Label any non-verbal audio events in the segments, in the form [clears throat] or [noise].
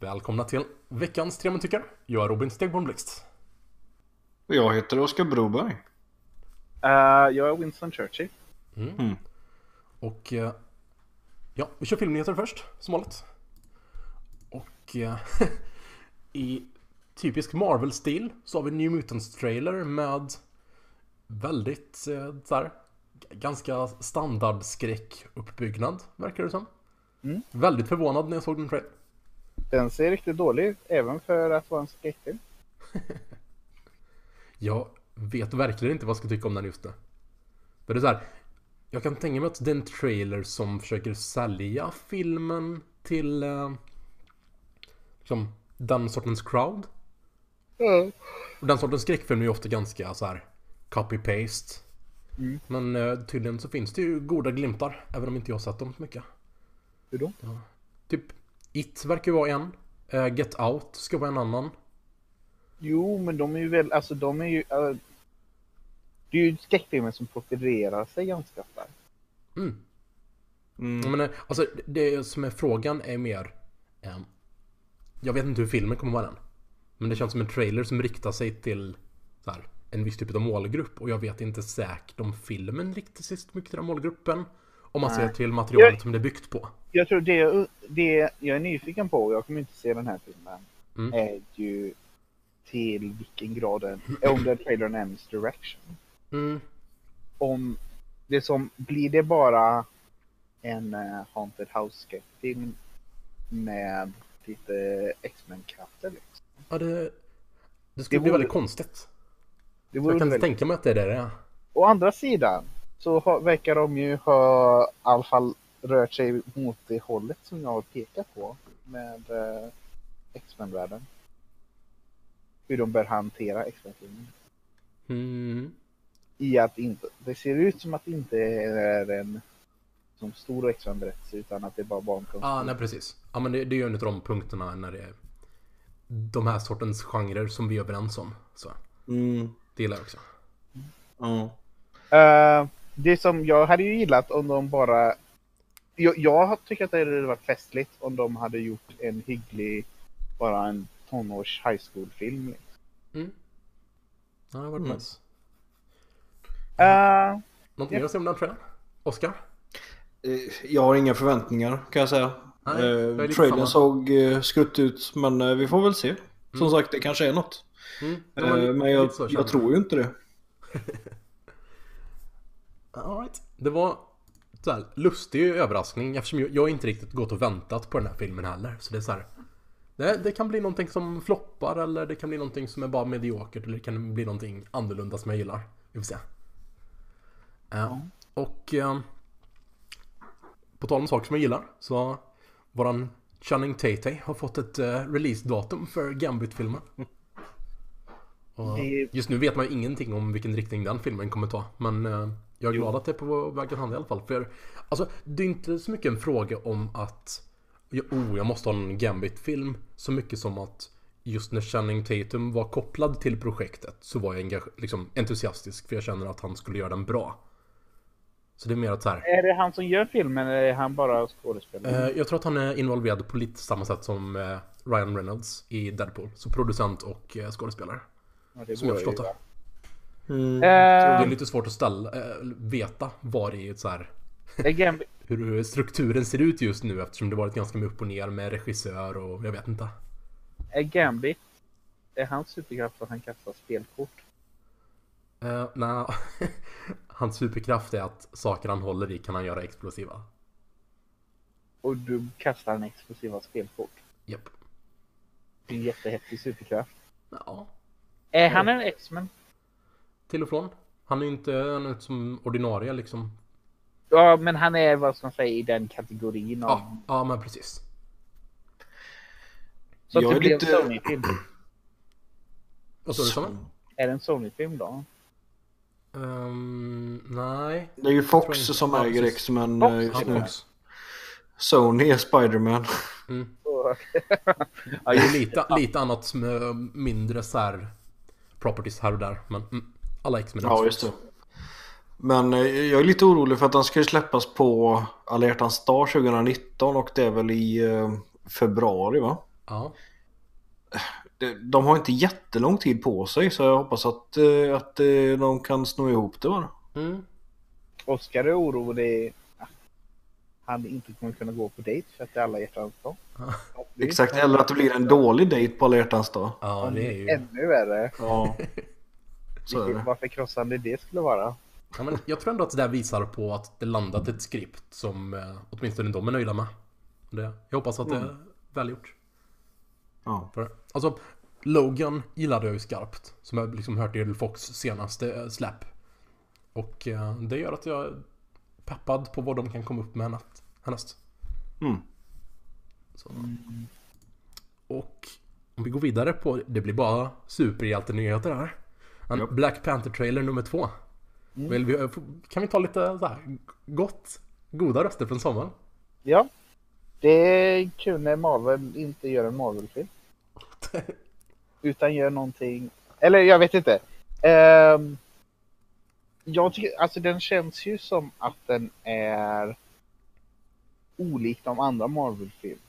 Välkomna till veckans Tre man tycker. Jag är Robin Stegborn Blixt. Och jag heter Oskar Broberg. Uh, jag är Winston Churchill. Mm. Mm. Och uh, ja, vi kör filmnyheter först, som vanligt. Och uh, [laughs] i typisk Marvel-stil så har vi New Mutants-trailer med väldigt uh, så här, ganska standard skräckuppbyggnad, verkar det som. Mm. Väldigt förvånad när jag såg den trailern. Den ser riktigt dålig ut, även för att vara en skräckfilm. [laughs] jag vet verkligen inte vad jag ska tycka om den just nu. För det är så här, jag kan tänka mig att det är en trailer som försöker sälja filmen till eh, liksom, den sortens crowd. Mm. Och den sortens skräckfilm är ju ofta ganska så här copy-paste. Mm. Men eh, tydligen så finns det ju goda glimtar, även om inte jag har sett dem så mycket. Hur då? Ja. Typ It verkar vara en. Uh, Get Out ska vara en annan. Jo, men de är ju väl, alltså de är ju... Uh, det är ju skräckfilmer som profilerar sig ganska starkt. Mm. Mm. Men alltså det som är frågan är mer... Um, jag vet inte hur filmen kommer vara än. Men det känns som en trailer som riktar sig till så här, en viss typ av målgrupp. Och jag vet inte säkert om filmen riktar sig så mycket till den målgruppen. Om man Nej. ser till materialet jag, som det är byggt på. Jag tror det, det jag är nyfiken på, jag kommer inte se den här filmen, mm. är ju till vilken grad den, om den trailern är misdirection. Mm. Om det som, blir det bara en uh, Haunted House-film med lite X-Men-krafter liksom? Ja, det, det skulle det bli väldigt konstigt. Jag kan inte tänka mig att det är det det är. Å andra sidan, så har, verkar de ju ha i alla fall rört sig mot det hållet som jag har pekat på med eh, X-Men-världen. Hur de bör hantera X-Men-filmen. Mm. I att inte, det ser ut som att det inte är en som stor X-Men-berättelse utan att det är bara barnkonst. Ja, ah, nej precis. Ja, men det, det är ju en av de punkterna när det är de här sortens genrer som vi är överens om. Så. Mm. Det gillar jag också. Mm. Uh, det som jag hade ju gillat om de bara... Jag, jag tycker att det hade varit festligt om de hade gjort en hygglig, bara en tonårs high school-film. Liksom. Mm. Ja, det hade varit mm. nice. Uh, Någonting mer att säga om den trailern? Oscar? Eh, jag har inga förväntningar kan jag säga. Nej, uh, trailern såg uh, skrutt ut men uh, vi får väl se. Som mm. sagt det kanske är något. Mm. Uh, men jag, jag tror ju inte det. [laughs] Alright. Det var så här, lustig överraskning eftersom jag, jag inte riktigt gått och väntat på den här filmen heller. Så det är så här, det, det, kan bli någonting som floppar eller det kan bli någonting som är bara mediokert eller det kan bli någonting annorlunda som jag gillar. Vi får se. Uh, och uh, på tal om saker som jag gillar så våran Channing Tate har fått ett uh, releasedatum för Gambit-filmen. just nu vet man ju ingenting om vilken riktning den filmen kommer ta. Men jag är glad att det är på väg att hända i alla fall. För alltså, det är inte så mycket en fråga om att oh, jag måste ha en Gambit-film. Så mycket som att just när Channing Tatum var kopplad till projektet så var jag liksom, entusiastisk för jag känner att han skulle göra den bra. Så det är mer att så här, Är det han som gör filmen eller är han bara skådespelare? Eh, jag tror att han är involverad på lite samma sätt som eh, Ryan Reynolds i Deadpool. Så producent och eh, skådespelare. Ja, som jag förstått det. Mm. Uh, det är lite svårt att ställa, äh, veta vad det är så [laughs] här. hur strukturen ser ut just nu eftersom det varit ganska mycket upp och ner med regissör och jag vet inte. Är Gambit, är hans superkraft att han kastar spelkort? Uh, Nej, [laughs] hans superkraft är att saker han håller i kan han göra explosiva. Och du kastar en explosiva spelkort? Japp. Det är en jättehäftig superkraft. Ja. Är han en X-Men? Till och från. Han är ju inte han är som ordinarie liksom. Ja, men han är vad man säga i den kategorin. Av... Ja, ja, men precis. Så jag det blir lite... en Sony-film. [clears throat] Vad sa du Samuel? Är det en Sony-film då? Um, nej. Det är ju Fox som ja, äger X-Men eh, just nu. Sony är Spiderman. Mm. [laughs] ja, det är lite, lite annat mindre så här properties här och där. Men, mm. Alla X-Men Ja, just det. Men eh, jag är lite orolig för att den ska ju släppas på alla hjärtans dag 2019 och det är väl i eh, februari va? Ja. De har inte jättelång tid på sig så jag hoppas att, eh, att de kan sno ihop det bara. Mm. Oskar är orolig att han inte kommer kunna gå på dejt för att det är alla hjärtans dag. Exakt, eller att det blir en dålig dejt på alla hjärtans dag. Ja, det är ju... Ännu värre. Ja. [laughs] Så är det. Varför krossande det skulle vara. Ja, men jag tror ändå att det där visar på att det landat ett skript som eh, åtminstone de är nöjda med. Det, jag hoppas att det är välgjort. Ja. För, alltså, Logan gillade jag ju skarpt. Som jag liksom hört i Fox senaste eh, släpp. Och eh, det gör att jag är peppad på vad de kan komma upp med härnäst. Mm. Så. Och om vi går vidare på, det blir bara superhjältenyheter här. En Japp. Black Panther-trailer nummer två. Vill vi, kan vi ta lite så här gott, goda röster från sommaren? Ja. Det är kul när Marvel inte gör en Marvel-film. [laughs] Utan gör någonting. Eller jag vet inte. Ehm, jag tycker, alltså den känns ju som att den är olik de andra Marvel-filmerna.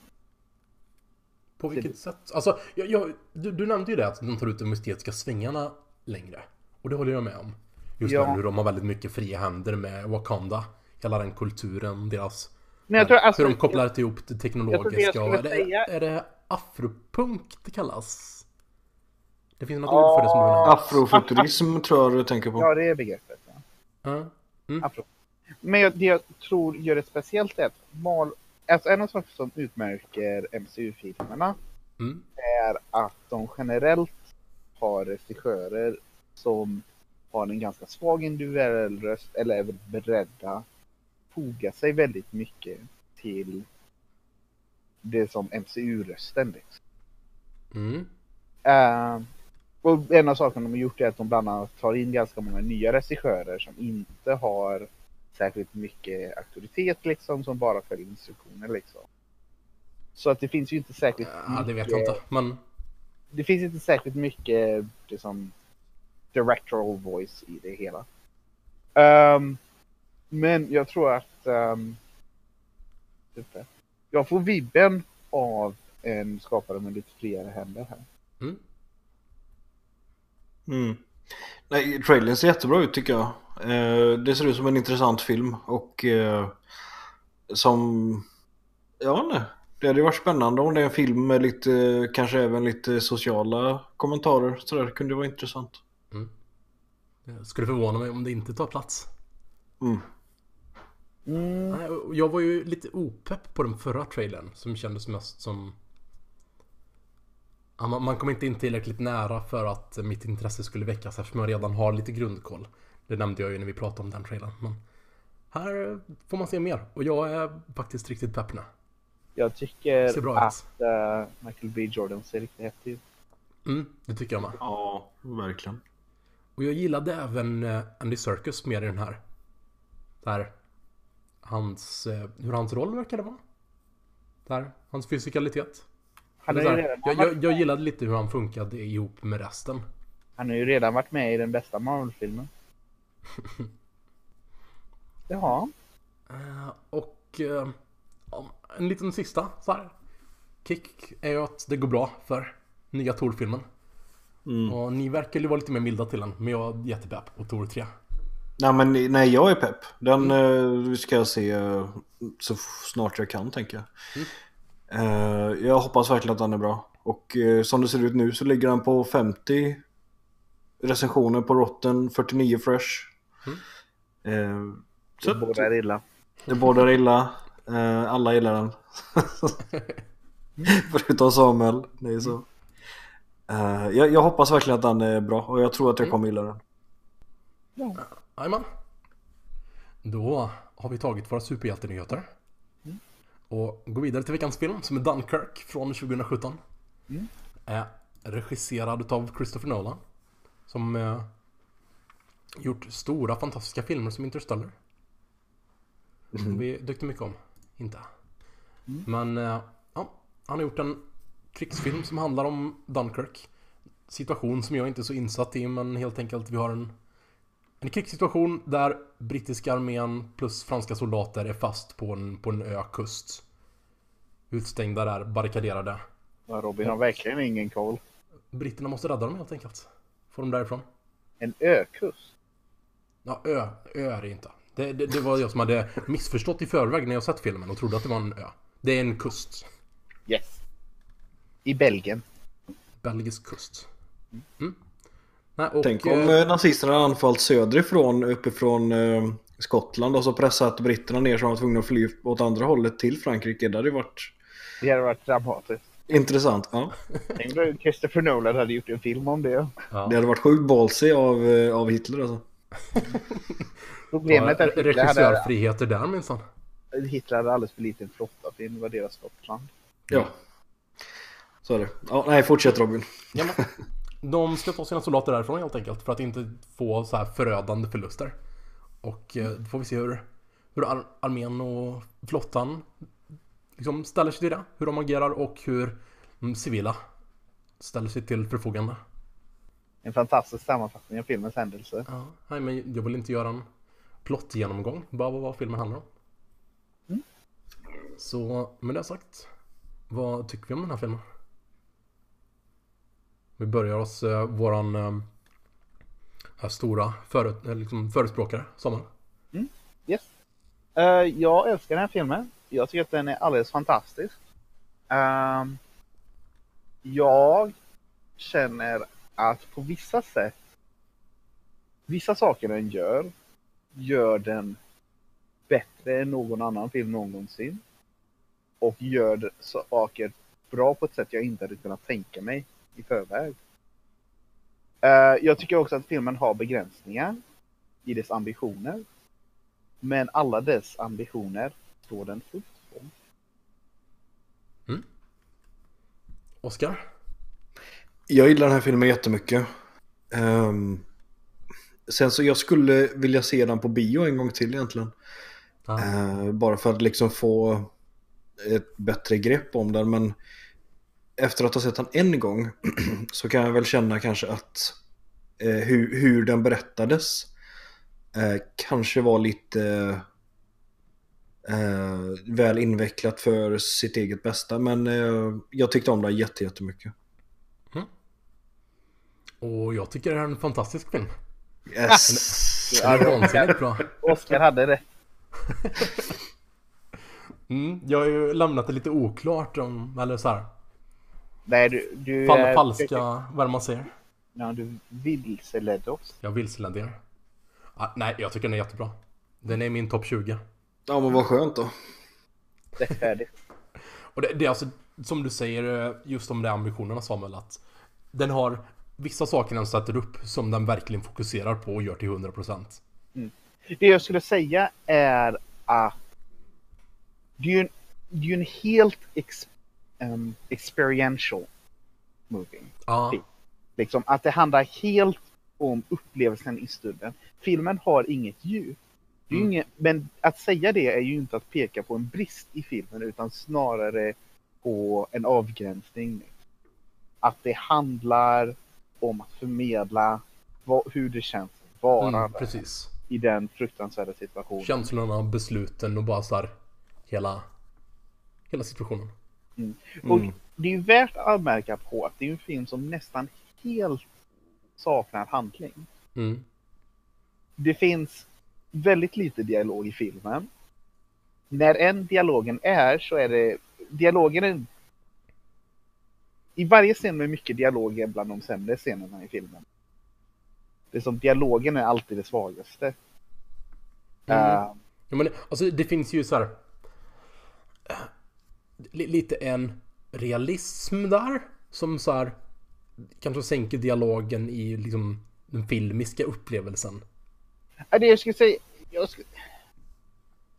På vilket sätt? Alltså, jag, jag, du, du nämnde ju det att de tar ut de estetiska svängarna längre. Och det håller jag med om. Just Ja. hur de har väldigt mycket fria händer med Wakanda. Hela den kulturen, deras... Men jag tror alltså, hur de kopplar ihop det jag teknologiska. skulle och är, det, säga- är det afropunk det kallas? Det finns något Ja. ord för det som du vill ha. Afrofuturism tror jag du tänker på. Ja, det är begreppet. Ja. Ja. Afro. Men jag, det jag tror gör det speciellt är att Mal, alltså en av sakerna som utmärker MCU-filmerna Mm. är att de generellt har regissörer som har en ganska svag individuell röst eller är beredda foga sig väldigt mycket till det som MCU-rösten. Liksom. Mm. Eh, och en av sakerna de har gjort är att de bland annat tar in ganska många nya regissörer som inte har särskilt mycket auktoritet liksom, som bara följer instruktioner liksom. Så att det finns ju inte särskilt Ja, det vet jag inte. Men det finns inte särskilt mycket liksom, directoral voice i det hela. Ehm, men jag tror att um, jag får vibben av en skapare med lite friare händer här. mm. Mm. Nej, trailern ser jättebra ut tycker jag. Eh, det ser ut som en intressant film och eh, som... Ja, nej. Det hade varit spännande om det är en film med lite, kanske även lite sociala kommentarer. Så där kunde vara intressant. det skulle förvåna mig om det inte tar plats. Mm. Mm, Jag var ju lite opepp på den förra trailern som kändes mest som... Man kom inte in tillräckligt nära för att mitt intresse skulle väckas eftersom jag redan har lite grundkoll. Det nämnde jag ju när vi pratade om den trailern. Men här får man se mer och jag är faktiskt riktigt pepp nu. Jag tycker Ser bra ut. att eh, Michael B Jordan ser riktigt häftig ut. Mm, det tycker jag med. Ja, verkligen. Och jag gillade även eh, Andy Serkis mer i den här. Där hans, eh, hur hans roll verkade vara. Där, hans fysikalitet. Han redan, jag, jag, jag gillade lite hur han funkade ihop med resten. han har ju redan varit med i den bästa Marvel-filmen. [laughs] Jaha. Eh, och ja, en liten sista så här. Kick är ju att det går bra för nya Tor-filmen. Mm. Och ni verkar ju vara lite mer milda till den. Men jag är jättepepp på Tor 3. Nej, men nej, jag är pepp. Den eh, ska jag se eh, så snart jag kan, tänker jag. Eh, jag hoppas verkligen att den är bra. Och eh, som det ser ut nu så ligger den på 50 recensioner på Rotten, 49 fresh. Eh, så Det att båda är illa. det bådar illa. Eh, alla gillar den. [laughs] Förutom Samuel. Det är så. Eh, jag, jag hoppas verkligen att den är bra och jag tror att jag kommer gilla den. Ja. Jajamän. Då har vi tagit våra superhjältenyheter. Och går vidare till veckans film som är Dunkirk från 2017. Mm. Är regisserad av Christopher Nolan. Som eh, gjort stora fantastiska filmer som Interstellar. Som vi tyckte mycket om. Inte. Men eh, ja, han har gjort en krigsfilm som handlar om Dunkirk. Situation som jag inte är så insatt i men helt enkelt vi har en en krigssituation där brittiska armén plus franska soldater är fast på en, på en ökust. Utstängda där, barrikaderade. Ja, Robin har verkligen ingen koll. Britterna måste rädda dem helt enkelt. Få dem därifrån. En ökust. Ja, ö. Ö är det inte. Det, det, det var jag som hade missförstått i förväg när jag sett filmen och trodde att det var en ö. Det är en kust. Yes. I Belgien. Belgisk kust. Mm. Nej, och, Tänk om eh, eh, nazisterna hade anfallit söderifrån, uppifrån eh, Skottland och så pressat britterna ner så de var tvungna att fly åt andra hållet till Frankrike. Det hade ju varit Det hade varit dramatiskt. intressant. Ja. Tänk om Christopher Nolan hade gjort en film om det. ja. Det hade varit sjukt ballsy av, eh, av Hitler alltså. [laughs] Problemet är att Hitler hade, Regissörfriheter där minsann. Hitler hade alldeles för liten flotta för att invadera Skottland. Ja. Så är det. Ja, nej, fortsätt Robin. Ja, men, [laughs] de ska ta sina soldater därifrån helt enkelt för att inte få så här förödande förluster. Och eh, då får vi se hur, hur ar- armén och flottan liksom ställer sig till det. Hur de agerar och hur mm, civila ställer sig till förfogande. En fantastisk sammanfattning av filmens händelse. Ja, nej, men jag vill inte göra en plottgenomgång. Bara vad, filmen handlar om. Mm. Så med det sagt. Vad tycker vi om den här filmen? Vi börjar hos eh, våran eh, här stora före, eh, liksom förespråkare, Samuel. Yes. Eh, jag älskar den här filmen. Jag tycker att den är alldeles fantastisk. Ehm, jag känner att på vissa sätt, vissa saker den gör, gör den bättre än någon annan film någonsin. Och gör saker bra på ett sätt jag inte hade kunnat tänka mig i förväg. Eh, jag tycker också att filmen har begränsningar i dess ambitioner. Men alla dess ambitioner står den fullt på. Oscar? Jag gillar den här filmen jättemycket. Ehm, sen så jag skulle vilja se den på bio en gång till egentligen. Ja. Eh, bara för att liksom få ett bättre grepp om den. Men efter att ha sett den en gång [clears throat] så kan jag väl känna kanske att eh, hur, hur den berättades eh, kanske var lite eh, väl invecklat för sitt eget bästa. Men eh, jag tyckte om den jätte, jättemycket. Och jag tycker det är en fantastisk film. Yes. Den är vansinnigt bra. Oscar hade rätt. Mm, jag har ju lämnat det lite oklart om, eller så här, Nej, du... du fall, är- falska, vad är det man säger? Ja, du vilseledde oss. Jag vilseledde er. Ah, nej, jag tycker den är jättebra. Den är min topp 20. Ja men vad skönt då. Rättfärdigt. Och det, det är alltså, som du säger, eh, just om de ambitionerna Samuel, att den har vissa saker den sätter upp som den verkligen fokuserar på och gör till 100%. Det jag skulle säga är att det är ju en, det är en helt ex, em, experiential movie. Ja, Liksom att det handlar helt om upplevelsen i stunden. Filmen har inget djup. Mm. inget, men att säga det är ju inte att peka på en brist i filmen utan snarare på en avgränsning. Att det handlar om att förmedla vad, hur det känns att vara mm, precis. i den fruktansvärda situationen. Känslorna, besluten och bara så här, hela, hela situationen. Och Mm. det är värt att anmärka på att det är en film som nästan helt saknar handling. Mm. Det finns väldigt lite dialog i filmen. När en dialogen är så är det dialogen är i varje scen med mycket dialog är bland de sämre scenerna i filmen. Det är som dialogen är alltid det svagaste. Mm. Ja, men alltså det finns ju så här. eh, li- Lite en realism där. Som så här. Kanske sänker dialogen i liksom den filmiska upplevelsen. Ja, det jag skulle säga, jag skulle,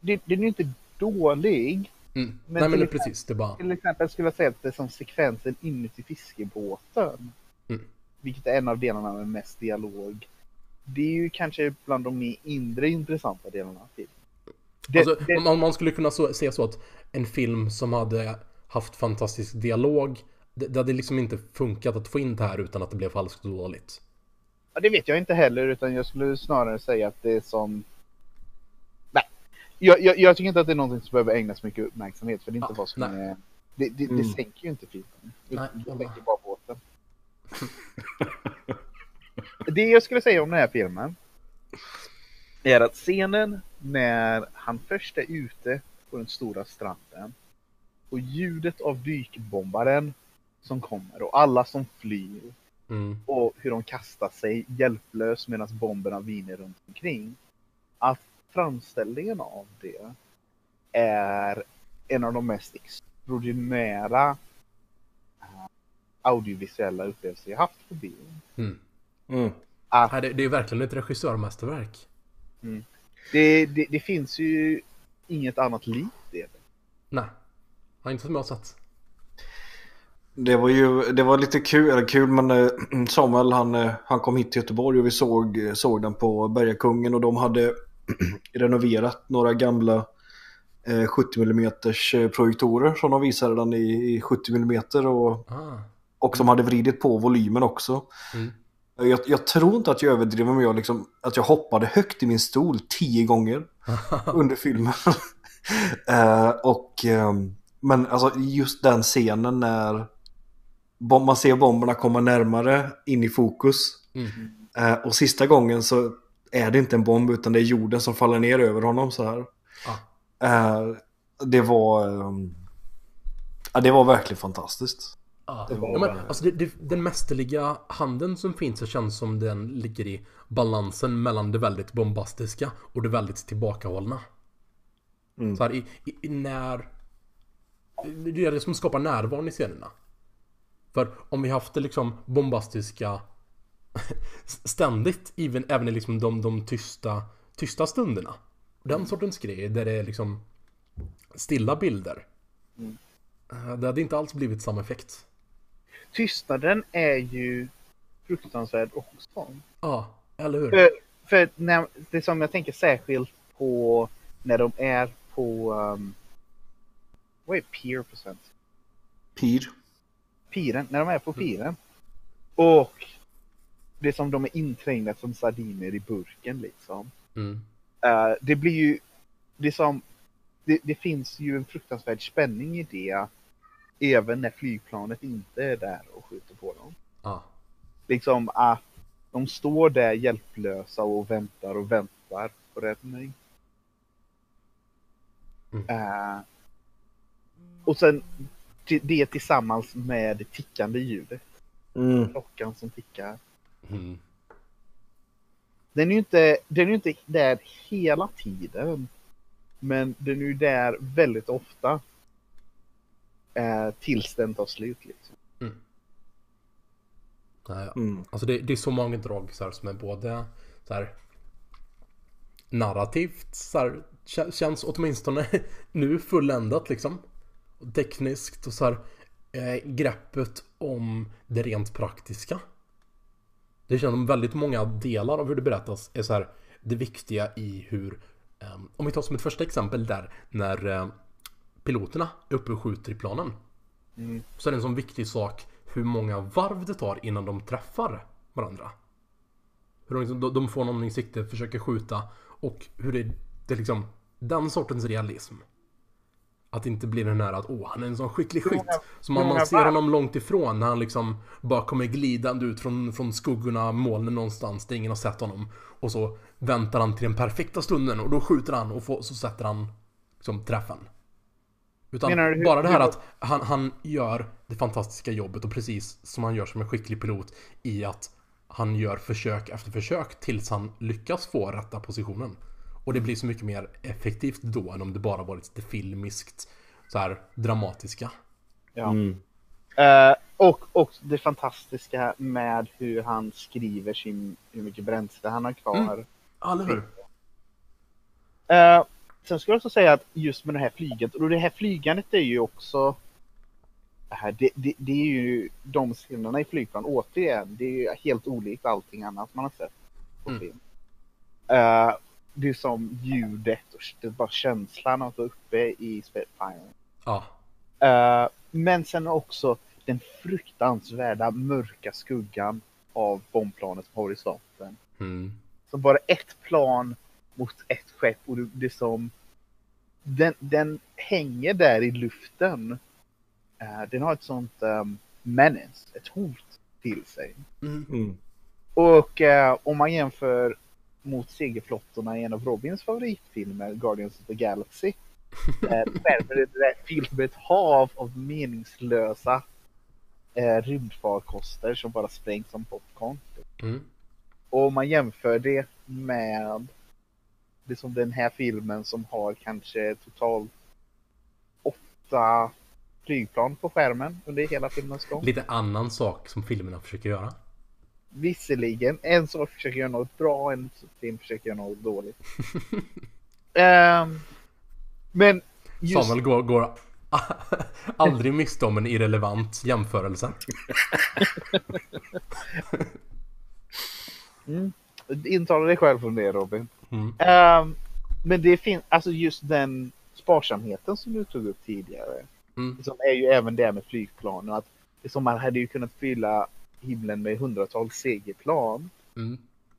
det, den är ju inte dålig. Mm. Men Nej men exempel- precis, det bara... Till exempel skulle jag säga att det är som sekvensen inuti fiskebåten. Mm. Vilket är en av delarna med mest dialog. Det är ju kanske bland de mer inre intressanta delarna av filmen. Det, Alltså, det, man, man skulle kunna så, säga så att en film som hade haft fantastisk dialog. Det, det hade liksom inte funkat att få in det här utan att det blev falskt och dåligt. ja, det vet jag inte heller utan jag skulle snarare säga att det är som... Jag, jag, jag tycker inte att det är någonting som behöver ägnas mycket uppmärksamhet för det är inte Ja, vad som nej. är Det, det, det Mm. sänker ju inte filmen. Nej, det jag sänker bara båten. [laughs] det jag skulle säga om den här filmen är att scenen när han först är ute på den stora stranden och ljudet av dykbombaren som kommer och alla som flyr Mm. och hur de kastar sig hjälplös medan bomberna viner runt omkring. Att framställningen av det är en av de mest extraordinära eh, audiovisuella upplevelser jag haft på bio. Mm. Mm. Att Nej, det, det är verkligen ett regissörmästerverk. det, det, det finns ju inget annat likt det. Nej. Ja, inte som jag har sett. Det var ju det var lite kul, eller kul men eh, [clears throat] Samuel han, eh, han kom hit till Göteborg och vi såg, såg den på Bergakungen och de hade [clears throat] renoverat några gamla eh, 70 mm projektorer som de visade den i, i 70 mm och, Ah. och som hade vridit på volymen också. Mm. Jag, jag tror inte att jag överdriver men jag liksom, att jag hoppade högt i min stol tio gånger [laughs] under filmen. [laughs] eh, och, ehm, men alltså just den scenen när man ser bomberna komma närmare in i fokus. Mm. Eh, och sista gången så är det inte en bomb utan det är jorden som faller ner över honom så här. Ah. Eh, det var... ehm, ja, det var verkligen fantastiskt. Ja. Det var Ja, men, alltså det, det, den mästerliga handen som finns så känns som den ligger i balansen mellan det väldigt bombastiska och det väldigt tillbakahållna. Mm. Så här, i, i när... Det är det som skapar närvaron i scenerna. För om vi haft det liksom bombastiska [laughs] ständigt, even, även i liksom de, de tysta, tysta stunderna. Den sortens grejer där det är liksom stilla bilder. Mm. Eh, Det hade inte alls blivit samma effekt. Tystnaden är ju fruktansvärd också. Ja, eller hur? För, för när, det som jag tänker särskilt på när de är på... Um, vad är peer på svenska? Pir. Piren, när de är på piren. Och det är som de är inträngda som sardiner i burken liksom. Mm. Eh, det blir ju, det är som, det, det finns ju en fruktansvärd spänning i det. Även när flygplanet inte är där och skjuter på dem. Ja. Liksom att de står där hjälplösa och väntar och väntar på räddning. Mm. Eh, och sen det tillsammans med tickande ljudet. Mm. Klockan som tickar. Mm. Den är ju inte, den är inte där hela tiden. Men den är ju där väldigt ofta. Eh, tills den tar slut liksom. Ja. Mm. Alltså det, det är så många drag så här, som är både så här, narrativt så här, kä- känns åtminstone [laughs] nu fulländat liksom. Tekniskt och så här eh, greppet om det rent praktiska. Det känns som väldigt många delar av hur det berättas är så här det viktiga i hur eh, om vi tar som ett första exempel där när eh, piloterna är uppe och skjuter i planen. Mm. Så är det en sån viktig sak hur många varv det tar innan de träffar varandra. Hur de, liksom, de får någon i sikte, försöker skjuta och hur det, det är liksom den sortens realism. Att det inte blir den här att åh han är en sån skicklig skytt. Så man, man ser honom långt ifrån när han liksom bara kommer glidande ut från, från skuggorna, molnen någonstans där ingen har sett honom. Och så väntar han till den perfekta stunden och då skjuter han och får, så sätter han liksom träffen. Utan du bara det här att han, han gör det fantastiska jobbet och precis som han gör som en skicklig pilot i att han gör försök efter försök tills han lyckas få rätta positionen. Och det blir så mycket mer effektivt då än om det bara varit lite filmiskt så här dramatiska. Ja. Mm. Eh, och, och det fantastiska med hur han skriver sin, hur mycket bränsle han har kvar. Mm. Eller hur? Eh, sen skulle jag också säga att just med det här flygandet, och det här flygandet är ju också det, det, det är ju de scenerna i flygplan, återigen, det är ju helt olikt allting annat man har sett på Mm. film. Det är som ljudet och det är bara känslan av att vara uppe i Spitfire. Ja. Eh, men sen också den fruktansvärda mörka skuggan av bombplanet på horisonten. Mm. Som bara ett plan mot ett skepp och det, det är som den, den hänger där i luften eh, den har ett sånt um, menace, ett hot till sig. Mm. Mm. Och eh, om man jämför mot segerflottorna i en av Robins favoritfilmer, Guardians of the Galaxy. Eh, värmer det där fyllt med ett hav av meningslösa eh, rymdfarkoster som bara sprängs som popcorn. Mm. Och om man jämför det med det som den här filmen som har kanske totalt åtta flygplan på skärmen under hela filmens gång. Lite annan sak som filmerna försöker göra. Visserligen, en sak försöker göra något bra, en film försöker göra något dåligt. [laughs] Ehm, men just, Samuel går, går aldrig miste om en irrelevant jämförelse. [laughs] intala dig själv från det Robin. Mm. Ehm, men det finns, alltså just den sparsamheten som du tog upp tidigare. Mm. Som är ju även det med flygplanen. Att det som man hade ju kunnat fylla himlen med hundratals segerplan. Mm.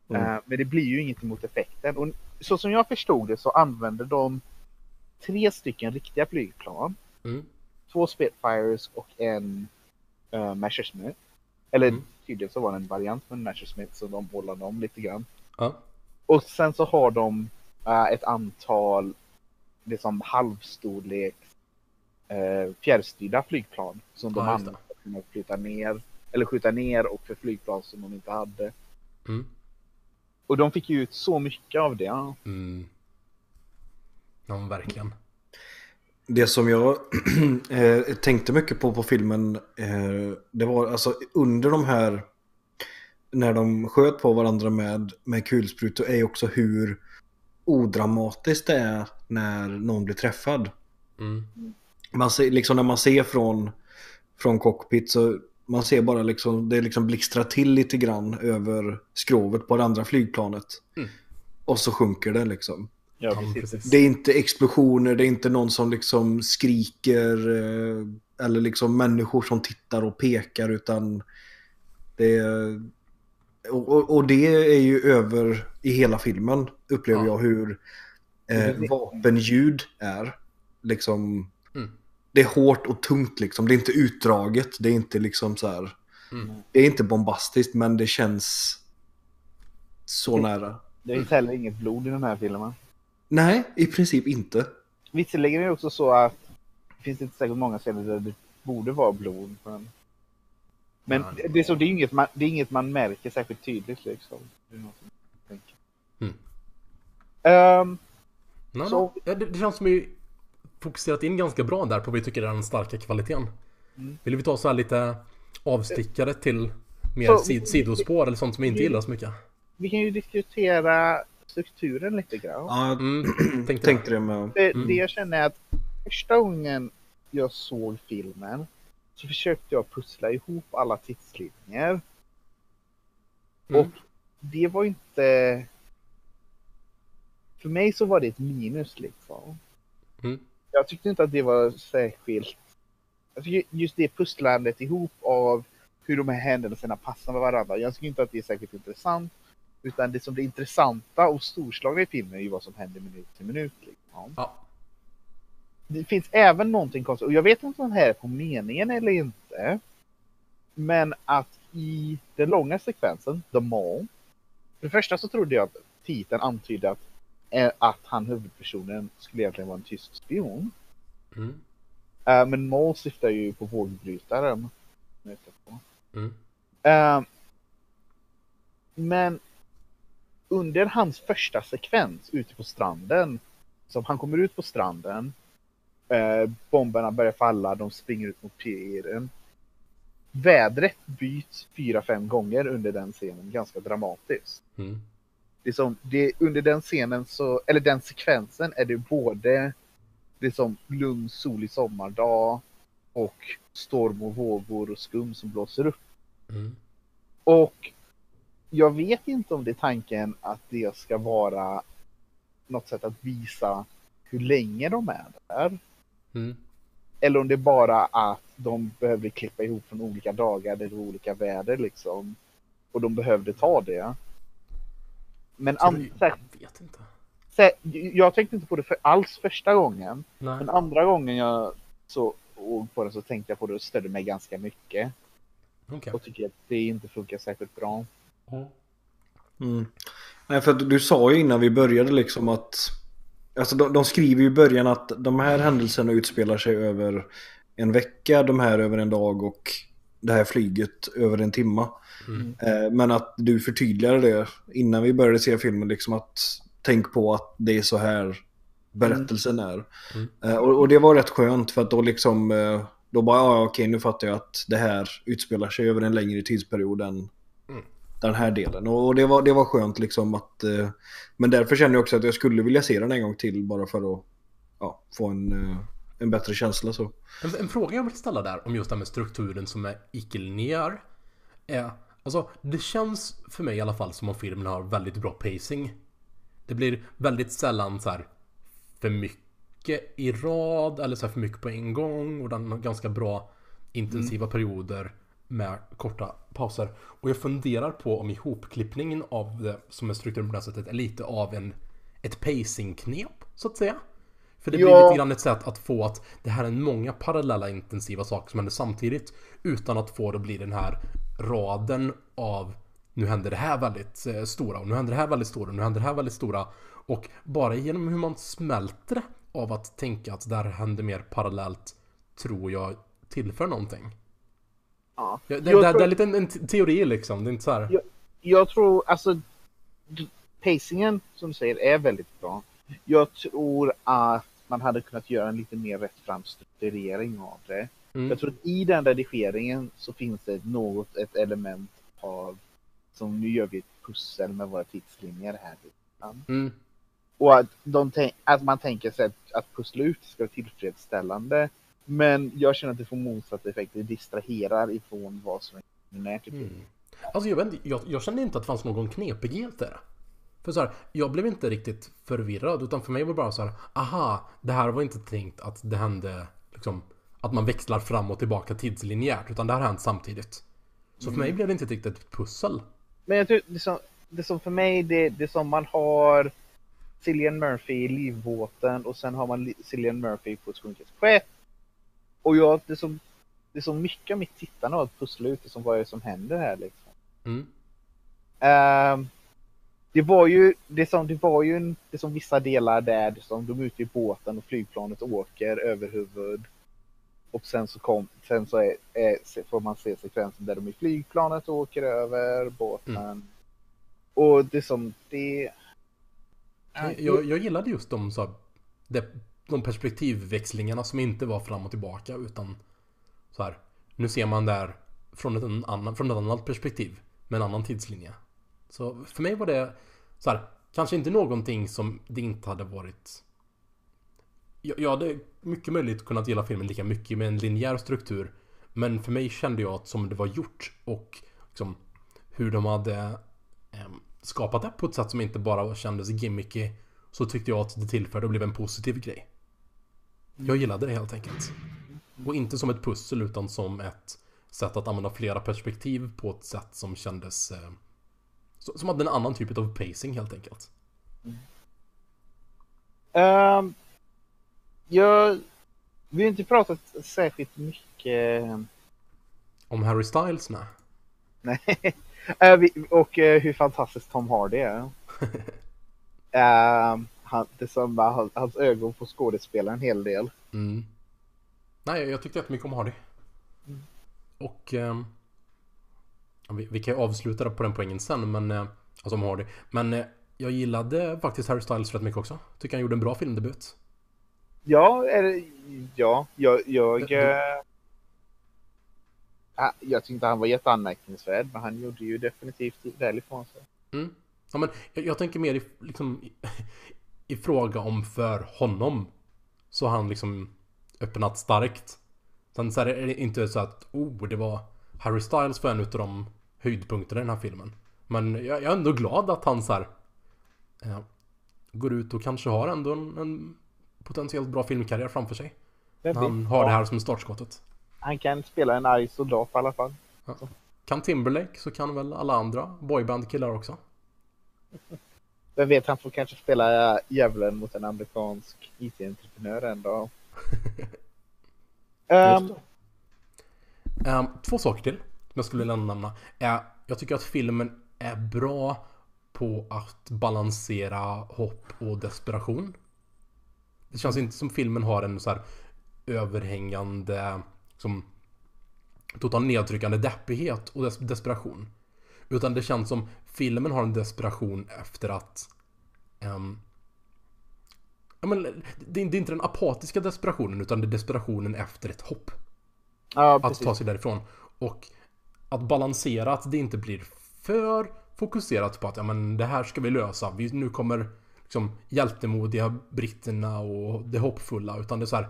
Mm. Eh, men det blir ju inget emot effekten. Och så som jag förstod det så använder de tre stycken riktiga flygplan. Mm. Två Spitfires och en uh, Messerschmitt. Eller Mm. tydligen så var det en variant med en Messerschmitt så de bollade om lite grann. Ja. Och sen så har de eh, ett antal liksom halvstorleks uh, fjärrstyrda flygplan som de Ja, använder för att flytta ner eller skjuta ner och för flygplan som de inte hade. Mm. Och de fick ju ut så mycket av det. Mm. Ja, verkligen. Det som jag [clears throat] eh, tänkte mycket på på filmen, eh, det var alltså under de här, när de sköt på varandra med, med kulsprutor, är ju också hur odramatiskt det är när någon blir träffad. Mm. Man ser, liksom när man ser från, från cockpit så man ser bara liksom, det liksom blixtrar till lite grann över skrovet på det andra flygplanet. Mm. Och så sjunker det liksom. Ja, precis. Det är inte explosioner, det är inte någon som liksom skriker eh, eller liksom människor som tittar och pekar utan det är... Och, och, och det är ju över i hela filmen upplever Ja. jag hur eh, vapenljud är. Liksom, Mm. Det är hårt och tungt liksom. Det är inte utdraget, det är inte liksom så här. Mm. Det är inte bombastiskt men det känns så nära. Det finns heller inget blod i den här filmen. Nej, i princip inte. Visserligen är det också så att det finns inte säkert många scener där det borde vara blod. Men, men Ja, det, är så, det, är inget man, det är inget man märker särskilt tydligt liksom. Det är något som jag tänker. Mm. Ehm, Nej, Så- nej. Ja, det, det känns som vi fokuserat in ganska bra där på vad vi tycker är den starka kvaliteten. Mm. Vill vi ta så här lite avstickare till mer Så- sid, sidospår eller sånt som vi inte gillar så mycket? vi kan ju diskutera strukturen lite grann. Ja, jag Mm, [clears throat] tänkte tänkte det med. Det, Mm. det jag känner är att första gången jag såg filmen så försökte jag pussla ihop alla tidslinjer. Mm. Och det var inte... För mig så var det ett minus liksom. Mm. Jag tyckte inte att det var särskilt... Jag tycker just det pusslandet ihop av hur de här händelserna passar med varandra. Jag tycker inte att det är särskilt intressant. Utan det som är intressanta och storslagna i filmen är ju vad som händer minut till minut. Liksom Ja. det finns även någonting konstigt, och jag vet inte om det här är på meningen eller inte. Men att i den långa sekvensen, The Mall. För det första så trodde jag att titeln antydde att, att han huvudpersonen skulle egentligen vara en tysk spion. Mm. Eh, Men Mall syftar ju på vågbrytaren. Mm. Eh, Men under hans första sekvens ute på stranden, som han kommer ut på stranden, eh, bomberna börjar falla, de springer ut mot piren. Vädret byts fyra, fem gånger under den scenen, ganska dramatiskt. Mm. Det är som, det, under den scenen, så, eller den sekvensen, är det både det är som lugn, solig sommardag och storm och vågor och skum som blåser upp. Mm. Och jag vet inte om det är tanken att det ska vara något sätt att visa hur länge de är där. Mm. Eller om det är bara att de behövde klippa ihop från olika dagar det var olika väder liksom. Och de behövde ta det. Men Jag vet inte. sär- jag tänkte inte på det för alls första gången. Nej. Men andra gången jag så såg på den så tänkte jag på det och stödde mig ganska mycket. Okej. Och tycker att det inte funkar särskilt bra. Mm. Nej, för du sa ju innan vi började liksom att Alltså de, de skriver ju i början att de här händelserna utspelar sig över en vecka, de här över en dag och det här flyget över en timma. Mm. Eh, men att du förtydligade det innan vi började se filmen liksom att tänk på att det är så här berättelsen är. Mm. Eh, och, och det var rätt skönt för att då liksom eh, då bara ja okej nu fattar jag att det här utspelar sig över en längre tidsperiod än Mm. den här delen. Och, det, var, det var skönt liksom att men därför känner jag också att jag skulle vilja se den en gång till bara för att ja, få en, en bättre känsla så. En, en fråga jag vill ställa där om just det här med strukturen som är icke-linjär. Är, alltså det känns för mig i alla fall som om filmen har väldigt bra pacing. Det blir väldigt sällan så här för mycket i rad eller så här för mycket på en gång och den har ganska bra intensiva perioder med korta pauser. Och jag funderar på om ihopklippningen av det som är strukturen på det här sättet är lite av en ett pacing-knep så att säga. För det blir Ja. lite grann ett sätt att få att det här är många parallella intensiva saker som händer samtidigt utan att få det bli den här raden av nu händer det här väldigt eh, stora och nu händer det här väldigt stora och nu händer det här väldigt stora och bara genom hur man smälter det av att tänka att det här händer mer parallellt tror jag tillför någonting. Ja. Ja, det, Jag det, tror- det är lite en, en teori liksom, det är inte så här. Ja. Jag tror, alltså pacingen som du säger är väldigt bra. Jag tror att man hade kunnat göra en lite mer rättfram strukturering av det. Mm. Jag tror att i den redigeringen så finns det något, ett element av som nu gör vi ett pussel med våra tidslinjer här. Mm. Och att, att man tänker sig att, att pussla ut ska vara tillfredsställande. Men jag känner att det får motsatt effekt. Det distraherar ifrån vad som är filmen. Mm. Alltså jag, vet, jag, jag kände inte att det fanns någon knepighet där. För så här, jag blev inte riktigt förvirrad utan för mig var det bara så här, aha, det här var inte tänkt att det hände liksom att man växlar fram och tillbaka tidslinjärt utan det har hänt samtidigt. Så för mig blev det inte riktigt ett pussel. Men jag tror det som, det som för mig, det, det som man har Cillian Murphy i livbåten och sen har man Li- Cillian Murphy på ett sjunket skepp. Och jag, det som, det som mycket av mitt tittande har att pussla ut det som vad är det som händer här liksom. Mm. Ehm, det var ju, det som, det var ju en, det som vissa delar där, det som de är ute i båten och flygplanet åker över huvud. Och sen så kom, sen så är, är, får man se sekvensen där de i flygplanet åker över båten. Och det som, det... Jag, jag, gillade just de, så här, det, de perspektivväxlingarna som inte var fram och tillbaka utan så här. Nu ser man där från ett, annan, från ett annat perspektiv med en annan tidslinje. Så för mig var det så här, kanske inte någonting som det inte hade varit jag, jag hade mycket möjligt kunnat gilla filmen lika mycket med en linjär struktur. Men för mig kände jag att som det var gjort och liksom hur de hade ehm, skapat det på ett sätt som inte bara kändes gimmicky Så tyckte jag att det tillförde och blev en positiv grej. Jag gillade det helt enkelt. Och inte som ett pussel utan som ett sätt att använda flera perspektiv på ett sätt som kändes eh, Som hade en annan typ av pacing helt enkelt. Ehm, jag, vi har inte pratat särskilt mycket Om Harry Styles nej Nej. [laughs] Vi- och eh, hur fantastiskt Tom Hardy är. [laughs] Ehm, han, det som, han, hans ögon på skådespelaren en hel del. Mm. Nej, jag tyckte jättemycket om Hardy. Och... ehm, ja, vi, vi kan ju avsluta på den poängen sen, men... eh, Alltså om Hardy. Men eh, jag gillade faktiskt Harry Styles rätt mycket också. Tycker han gjorde en bra filmdebut. Ja, det, ja jag, jag, ah, jag tyckte han var jätteanmärkningsvärd, men han gjorde ju definitivt väl ifrån sig. Mm. Ja, men jag, jag tänker mer i, liksom, i, i fråga om för honom. Så han liksom öppnat starkt. Sen så är det inte så att oh, det var Harry Styles var en utav de höjdpunkterna i den här filmen. Men jag, jag är ändå glad att han så här, eh, går ut och kanske har ändå en, en potentiellt bra filmkarriär framför sig. När han har det här som startskottet. Han kan spela en arg soldat i alla fall. Kan Timberlake så kan väl alla andra boybandkillar också. Vem vet, han får kanske spela djävulen mot en amerikansk IT-entreprenör en dag. [laughs] Ehm, Ehm, två saker till som jag skulle vilja nämna. är jag tycker att filmen är bra på att balansera hopp och desperation. Det känns inte som filmen har en så här överhängande som total nedtryckande deppighet och des desperation. Utan det känns som filmen har en desperation efter att ehm, ja, men, det, är- det är inte den apatiska desperationen utan det är desperationen efter ett hopp ja, att ta sig därifrån. Och att balansera att det inte blir för fokuserat på att ja, men det här ska vi lösa. Vi, nu kommer liksom hjältemodiga britterna och det hoppfulla. Utan det är så här.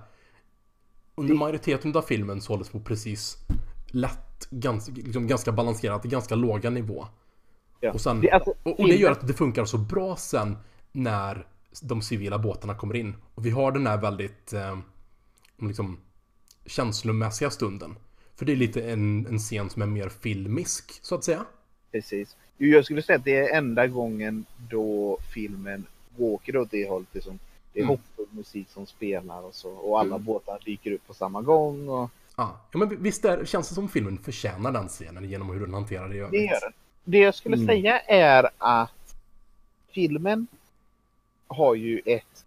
Under majoriteten av filmen så hålls på precis lätt, ganska, liksom ganska balanserat, ganska låga nivå. Ja. Och, sen, alltså, och, och det gör att det funkar så bra sen när de civila båtarna kommer in. Och vi har den här väldigt eh, liksom, känslomässiga stunden. För det är lite en, en scen som är mer filmisk, så att säga. Precis. Jag skulle säga att det är enda gången då filmen åker åt det hållet. Liksom. Det är Mm. hoppfull musik som spelar och så. Och alla båtar dyker upp på samma gång. Och Ja, ja men visst är, känns det som filmen förtjänar den scenen genom hur den hanterar det i det övrigt. gör den. Det jag skulle Mm. säga är att filmen har ju ett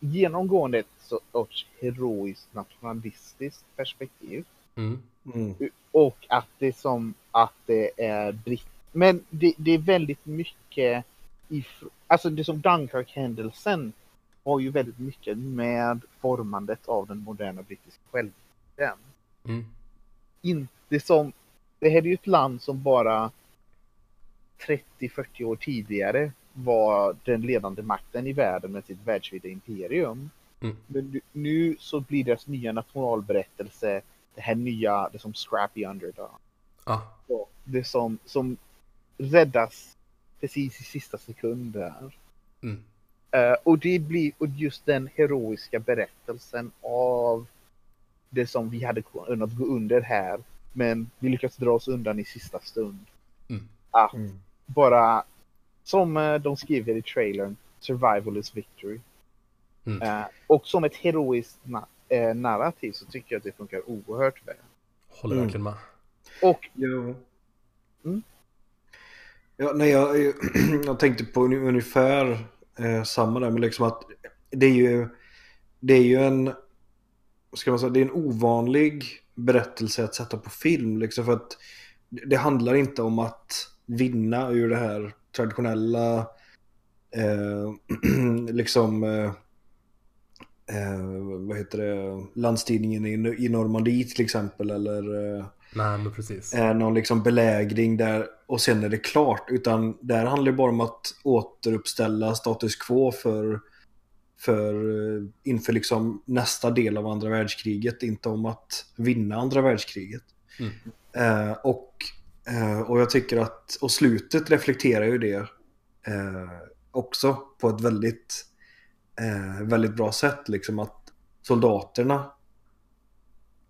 genomgående ett sorts heroiskt nationalistiskt perspektiv. Mm. Mm. Och att det är som att det är britt. Men det, det är väldigt mycket Alltså det som Dunkirk-händelsen har ju väldigt mycket med formandet av den moderna brittiska självbilden. Mm. Inte som... Det här är ju ett land som bara 30-40 år tidigare var den ledande makten i världen med sitt världsvida imperium. Mm. Men nu, så blir deras nya nationalberättelse det här nya, det som Scrappy Underdog. Så Det som, som räddas precis i sista sekunder. mm. Eh, och det blir och just den heroiska berättelsen av det som vi hade kunnat gå under här. Men vi lyckas dra oss undan i sista stund. Mm. Att Mm. bara, som eh, de skriver i trailern, survival is victory. Mm. Eh, och som ett heroiskt na- eh, narrativ så tycker jag att det funkar oerhört väl. håller Mm. verkligen med. Och Jo. Mm. Ja, nej, jag, [clears throat] jag tänkte på ungefär eh, samma där, men liksom att det är ju, det är ju en, ska man säga, det är en ovanlig berättelse att sätta på film, liksom för att det det handlar inte om att vinna ur det här traditionella, eh, [clears throat] liksom, eh, eh, vad heter det, landstigningen i, i Normandie till exempel, eller eh, Nej, men precis. eh, någon liksom belägring där och sen är det klart. Utan där handlar det bara om att återuppställa status quo för, för eh, inför liksom nästa del av andra världskriget. Inte om att vinna andra världskriget. Mm. Eh, och, eh, och jag tycker att, och slutet reflekterar ju det också på ett väldigt, eh, väldigt bra sätt. Liksom att soldaterna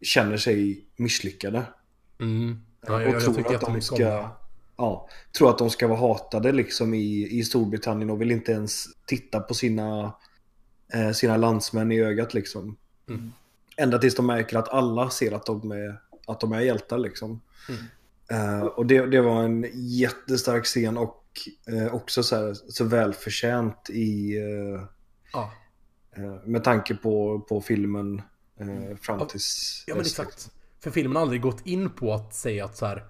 känner sig misslyckade. Mm. Ja, Och jag, jag, tror tycker att de ska- ja, tror att de ska vara hatade liksom i, i Storbritannien och vill inte ens titta på sina, eh, sina landsmän i ögat liksom. Mm. Ända tills de märker att alla ser att de är, att de är hjältar liksom. Mm. Eh, och det, det var en jättestark scen och eh, också så, här, så välförtjänt i, eh, Ja. eh, med tanke på, på filmen eh, fram tills Ja men exakt. För filmen har aldrig gått in på att säga att så här.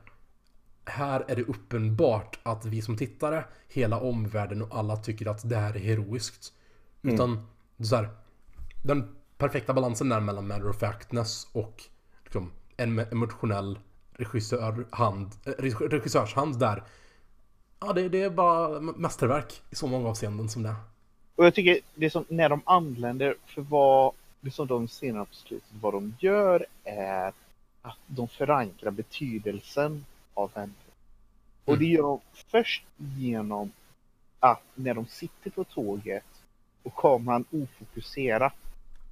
Här är det uppenbart att vi som tittare, hela omvärlden och alla tycker att det här är heroiskt. Mm. Utan så här, den perfekta balansen där mellan matter of factness och liksom, en emotionell regissörhand, eh, reg- regissörshand där. Ja, det, det är bara mästerverk i så många avseenden som det. Och jag tycker det som när de anländer för vad det som de senare på slutet vad de gör är att de förankrar betydelsen av henne. Och det gör de först genom att när de sitter på tåget och kameran ofokuserat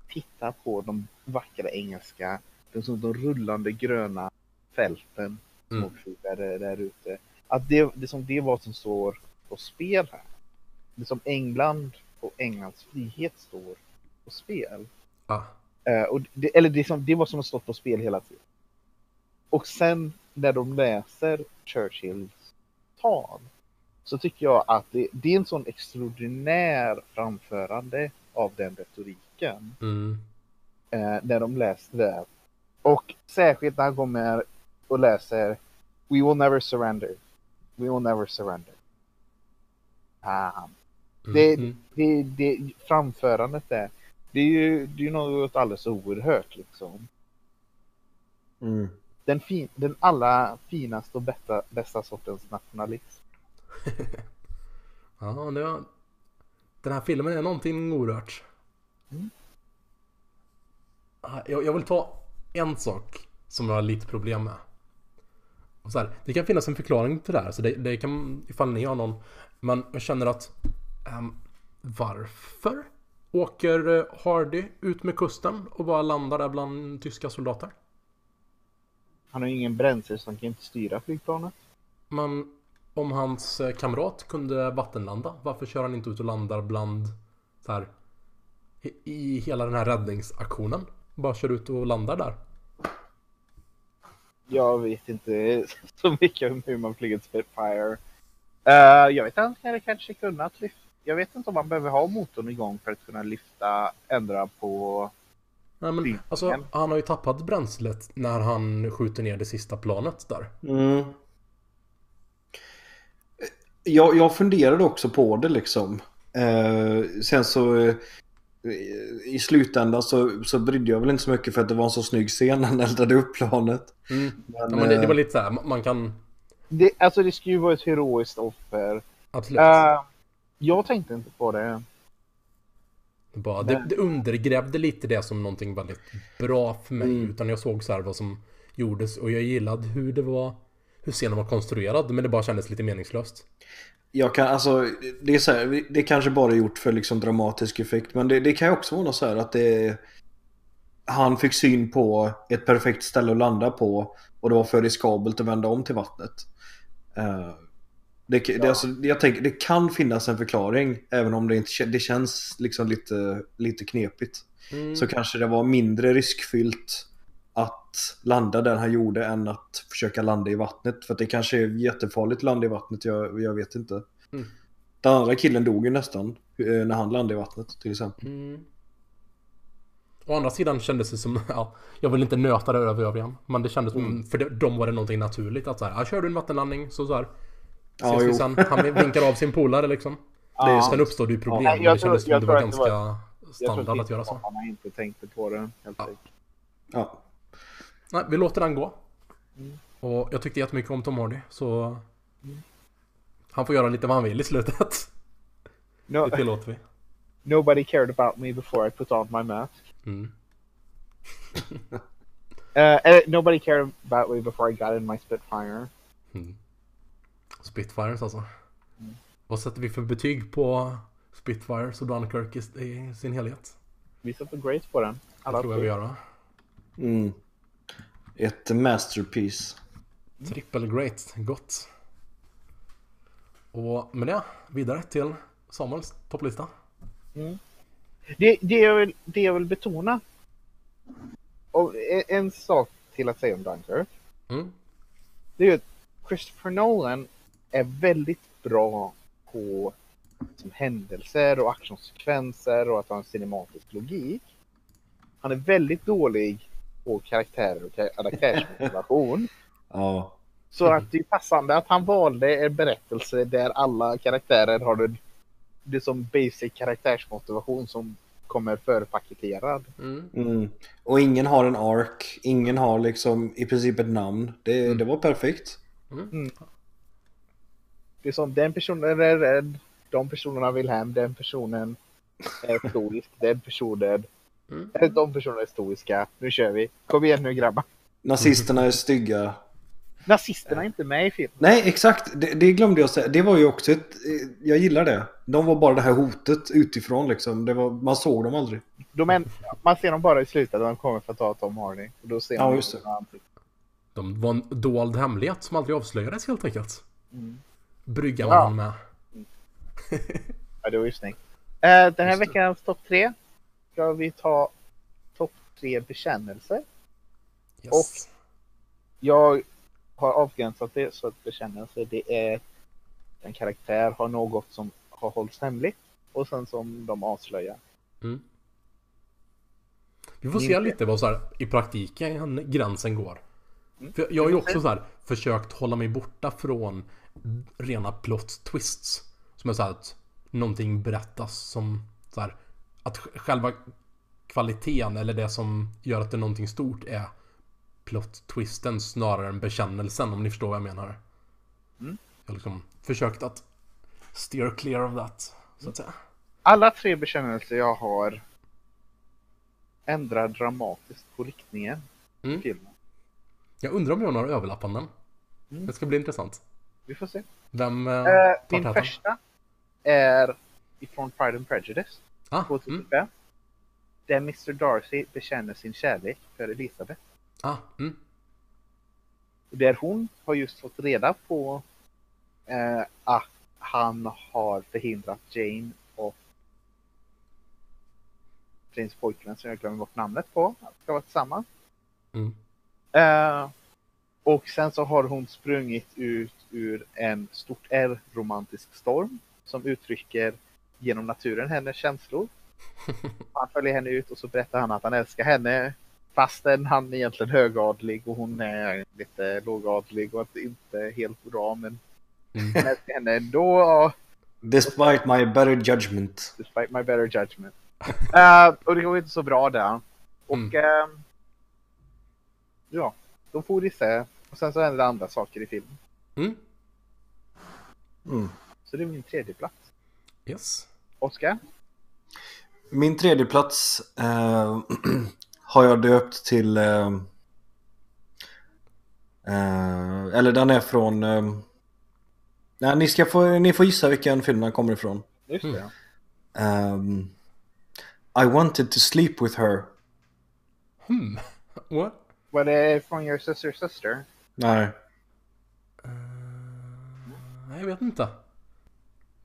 tittar på de vackra engelska, de, som de rullande gröna fälten som Mm. där, där ute. Att det, det, som det är vad som står på spel här. Det som England och Englands frihet står på spel. Ja. Eh, och det, eller det, som, det var som att stått på spel hela tiden. Och sen när de läser Churchills tal så tycker jag att det, det är en sån extraordinär framförande av den retoriken. Mm. Eh, när de läste det. Och särskilt när han kommer och läser We will never surrender. We will never surrender. Ah, Mm. Det, Mm. det, det, framförandet där, det är ju det är något alldeles oerhört liksom. Mm. Den, fin, den allra finaste och bästa, bästa sortens nationalism. [laughs] Ja, det var... Den här filmen är någonting orört. Mm. Jag, jag vill ta en sak som jag har lite problem med. Och så här, det kan finnas en förklaring till det här, så det, det kan, ifall ni har någon. Men jag känner att ehm, varför åker eh, Hardy ut med kusten och bara landar där bland tyska soldater? Han har ingen bränsle så han kan inte styra flygplanet. Men om hans eh, kamrat kunde vattenlanda, varför kör han inte ut och landar bland så här i, i hela den här räddningsaktionen? Bara kör ut och landar där. Jag vet inte [laughs] så mycket om hur man flyger ett Spitfire. Eh, jag vet inte, han hade kanske kunnat lyfta. Jag vet inte om man behöver ha motorn igång för att kunna lyfta, ändra på. Nej men alltså han har ju tappat bränslet när han skjuter ner det sista planet där. Mm. Jag, jag funderade också på det liksom. Eh, sen så eh, i slutändan så, så brydde jag väl inte så mycket för att det var en så snygg scen när han eldade upp planet. Mm. Men, Ja, men det, det var eh, lite så här, man kan Det, alltså det ska ju vara ett heroiskt offer. absolut. Eh, jag tänkte inte på det. Bara, det, det undergrävde lite det som någonting väldigt bra för mig. Mm. Utan jag såg så här vad som gjordes och jag gillade hur det var, hur scenen var konstruerad. Men det bara kändes lite meningslöst. Jag kan, alltså, det är så här, det är kanske bara gjort för liksom dramatisk effekt. Men det, det kan ju också vara något så här att det Han fick syn på ett perfekt ställe att landa på. Och det var för riskabelt att vända om till vattnet. Eh, det, det, Ja. alltså, jag tänker, det kan finnas en förklaring. Även om det inte det känns liksom lite, lite knepigt. Mm. Så kanske det var mindre riskfyllt att landa där han gjorde än att försöka landa i vattnet. För att det kanske är jättefarligt att landa i vattnet, jag, jag vet inte. Mm. Den andra killen dog ju nästan eh, när han landade i vattnet till exempel. Mm. Å andra sidan kändes det som, [laughs] ja, jag vill inte nöta det över övrigen. Men det kändes som, Mm. för det, dem var det någonting naturligt att så här, ja, kör du en vattenlandning så så här. Ja, jo. sen. Han vinkar av sin polare liksom. Det är Sen uppstod det ju problem. Ja, jag det kändes tror- jag som det var att det ganska Jag standard att göra så. Han har inte tänkt på det helt Ja. enkelt. Ja. Nej, vi låter den gå. Mm. Och jag tyckte jättemycket om Tom Hardy, så... Han får göra lite vad han vill i slutet. No, Det tillåter vi. nobody cared about me before I put on my mask. Mm. [laughs] Uh, nobody cared about me before I got in my Spitfire. Mm. Spitfires alltså. Mm. Vad sätter vi för betyg på Spitfires och Dunkirk i, i sin helhet? Vi sätter Grace på den. Det Alla tror jag vi gör va? Mm. Ett masterpiece. Triple great, gott. Och med det, vidare till Samuels topplista. Det, det, jag vill, det jag vill betona. Och en, en sak till att säga om Dunkirk. Mm. Det är att Christopher Nolan är väldigt bra på som händelser och actionsekvenser och att ha en cinematisk logik. Han är väldigt dålig på karaktärer och karaktärsmotivation. [laughs] Ja. Så att det är passande att han valde en berättelse där alla karaktärer har det, det som basic karaktärsmotivation som kommer förpaketerad. Mm. Mm. Och ingen har en ark, ingen har liksom i princip ett namn. Det, Mm. det var perfekt. Det är som den personen är rädd, de personerna vill hem, den personen är stoisk, [laughs] den personen Mm. De personerna är stoiska. Nu kör vi. Kom igen nu grabbar. Nazisterna är stygga. Nazisterna är inte med i filmen. Nej, exakt. Det, det glömde jag säga. Det var ju också ett... eh, Jag gillar det. De var bara det här hotet utifrån liksom. Det var, man såg dem aldrig. De är, man ser dem bara i slutet när de kommer för att ta Tom Hardy. Och då ser Ja, man just det. De var en dold hemlighet som aldrig avslöjades helt enkelt. Mm. Bryggan Ja. var han med. [laughs] Ja, det var ju snyggt. Eh, den här Just veckans topp tre ska vi ta topp tre bekännelser. Yes. Jag har avgränsat det så att bekännelse det är en karaktär har något som har hållits hemligt och sen som de avslöjar. Mm. Vi får se lite vad så här, i praktiken gränsen går. Mm. För jag har ju också så här, försökt hålla mig borta från rena plot twists. Som är så här att någonting berättas som så här, att sj- själva kvaliteten eller det som gör att det är någonting stort är plot twisten snarare än bekännelsen om ni förstår vad jag menar. Mm. Jag har liksom försökt att steer clear of that. Så att säga. Alla tre bekännelser jag har ändrar dramatiskt på riktningen Mm. i filmen. Jag undrar om jag har några överlappanden. Mm. Det ska bli intressant. Vi får se. Vem eh, Eh, min täten? första är ifrån Pride and Prejudice Ah, mm. 2005. Där Mr Darcy bekänner sin kärlek för Elisabeth. ah, mm. Där hon har just fått reda på eh, att han har förhindrat Jane och Janes pojkvän som jag glömmer bort namnet på att ska vara tillsammans. Mm. Eh, och sen så har hon sprungit ut ur en stort R romantisk storm som uttrycker genom naturen hennes känslor. [laughs] Han följer henne ut och så berättar han att han älskar henne fastän han är egentligen högadlig och hon är lite lågadlig och inte helt bra men Mm. han älskar henne ändå Despite my better judgment. despite my better judgment. [laughs] Eh, och det går inte så bra där. Och Mm. ehm, ja, de får isär och sen så händer det andra saker i filmen. Mm. Mm. Så det är min tredje plats. Yes. Oskar? Min tredje plats eh, [clears throat] har jag döpt till... Eh, eh, eller den är från... Eh, nej, ni, ska få, ni får gissa vilken film den kommer ifrån. Just det. Mm. Ehm, I wanted to sleep with her. Hmm. [laughs] What? Var det från Your Sister Sister? Nej. Jag vet inte.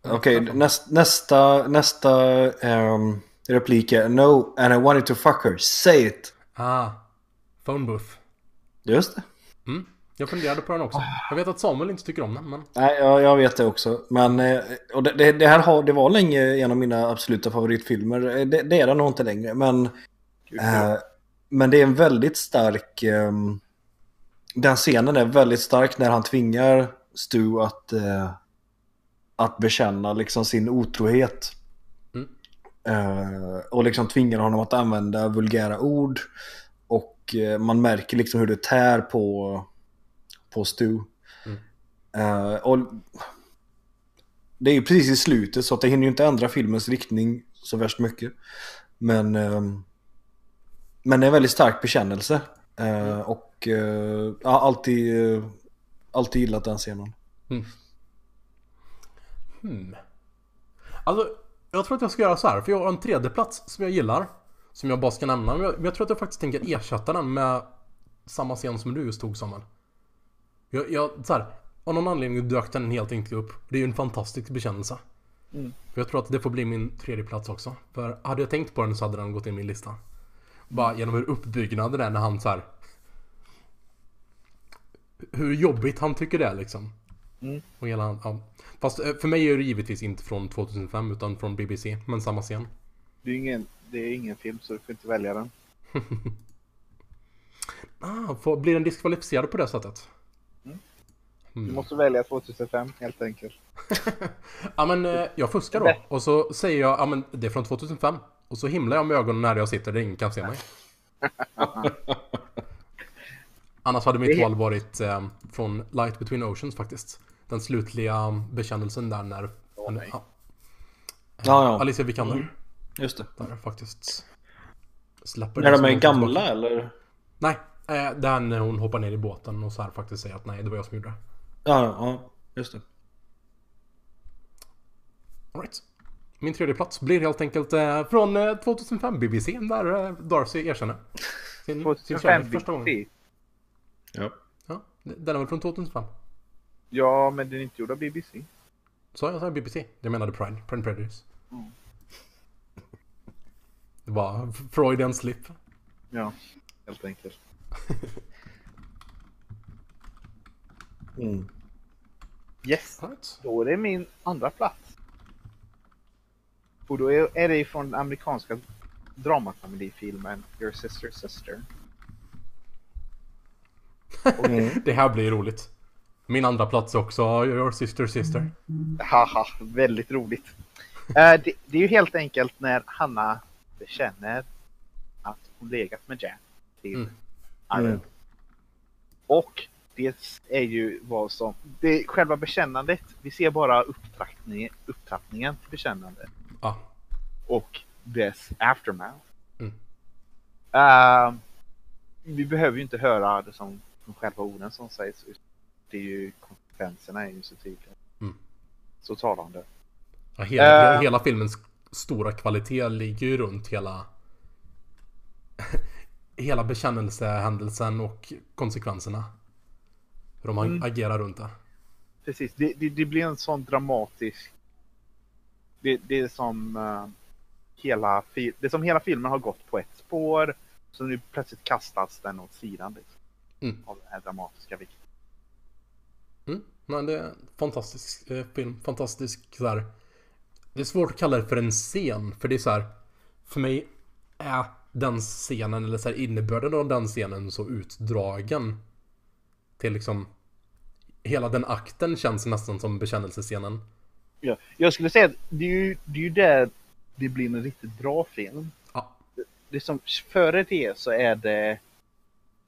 Okej, näst, nästa, nästa ehm, replik är No, and I wanted to fuck her. Say it. Ah. Phone booth. Just det. Mm. Jag funderade på den också. Jag vet att Samuel inte tycker om den, men... Nej, jag, jag vet det också. Men eh, och det, det, det här har, det var länge en av mina absoluta favoritfilmer. Eh, Det, det är den nog inte längre. Men, eh, men det är en väldigt stark... ehm, den scenen är väldigt stark när han tvingar Stu att, eh, att bekänna liksom sin otrohet. Mm. Eh, och liksom tvingar honom att använda vulgära ord. Och eh, man märker liksom hur det tär på, på Stu. Mm. Eh, och det är ju precis i slutet så att det hinner ju inte ändra filmens riktning så värst mycket. Men, ehm, men det är en väldigt stark bekännelse. Eh, och eh, har alltid, eh, alltid gillat den scenen. Hmm. Alltså, jag tror att jag ska göra så här, för jag har en tredje plats som jag gillar. Som jag bara ska nämna, men jag, men jag tror att jag faktiskt tänker ersätta den med samma scen som du just tog Samuel. Jag, jag så här, av någon anledning dök den helt enkelt upp. Det är ju en fantastisk bekännelse. Mm. För jag tror att det får bli min tredje plats också. För hade jag tänkt på den så hade den gått in i min lista. Bara genom hur uppbyggnaden är när han så här. Hur jobbigt han tycker det är liksom. Mm. Och hela, ja. Fast eh, för mig är det givetvis inte från 2005 utan från BBC. Men samma scen. Det är, ingen, det är ingen film så du får inte välja den. [laughs] Ah, får, blir den diskvalificerad på det sättet? Du Mm. måste välja 2005 helt enkelt. [laughs] Ja men eh, jag fuskar då. Och så säger jag, ja men det är från 2005. Och så himlar jag med ögonen när jag sitter där ingen kan se mig. [laughs] Annars hade mitt val varit eh, från Light Between Oceans faktiskt. Den slutliga bekännelsen där när... Åh, nej. ja. Ja, ja. Alicia Vikander. Just det. Där faktiskt släpper När det de är gamla tillbaka. eller? Nej, eh, där när hon hoppar ner i båten och så här faktiskt säger att nej, det var jag som gjorde det. Ja, ja, just det. All right. Min tredje plats blir helt enkelt eh, från eh, 2005 BBC där eh, Darcy erkänner sin, sin 2005 kärlek första gången. Ja. Ja, den är väl från 2005? Ja, men den är inte gjord av BBC. Så jag sa BBC? Jag menade Pride, Pride Prejudice. Mm. Det var Freudian slip. Ja, helt enkelt. [laughs] Mm. Yes, Right. då är det min andra plats. Och då är, är det från den amerikanska dramakomedifilmen Your Sister Sister. Mm. Det här blir roligt. Min andra plats också Your Sister Sister. Haha, väldigt roligt. Eh, det, det är ju helt enkelt när Hanna bekänner att hon legat med Jan till Mm. Mm. Och det är ju vad som... Det är själva bekännandet. Vi ser bara upptrappningen, upptrappningen till bekännande. Ja. Och dess aftermath. Mm. Eh, vi behöver ju inte höra det som själva orden som sägs. Det är ju konsekvenserna är ju så tydliga. Mm. Så talande. Ja, hela, Eh. hela filmens stora kvalitet ligger ju runt hela [laughs] Hela bekännelsehändelsen och konsekvenserna. Hur de Mm. agerar runt det. Precis, det, det, det blir en sån dramatisk... Det, det är som eh, hela, det som hela filmen har gått på ett spår. Så nu plötsligt kastas den åt sidan liksom, Mm. av den här dramatiska vikten. Mm. Men det är en fantastisk eh, film. Fantastisk så här. Det är svårt att kalla det för en scen. För det är så här. För mig är den scenen, eller så här, innebörden av den scenen så utdragen. Till liksom. Hela den akten känns nästan som bekännelsescenen. Ja, jag skulle säga att det är ju, det är ju där det blir en riktigt bra film. Ja. Det som, före det så är det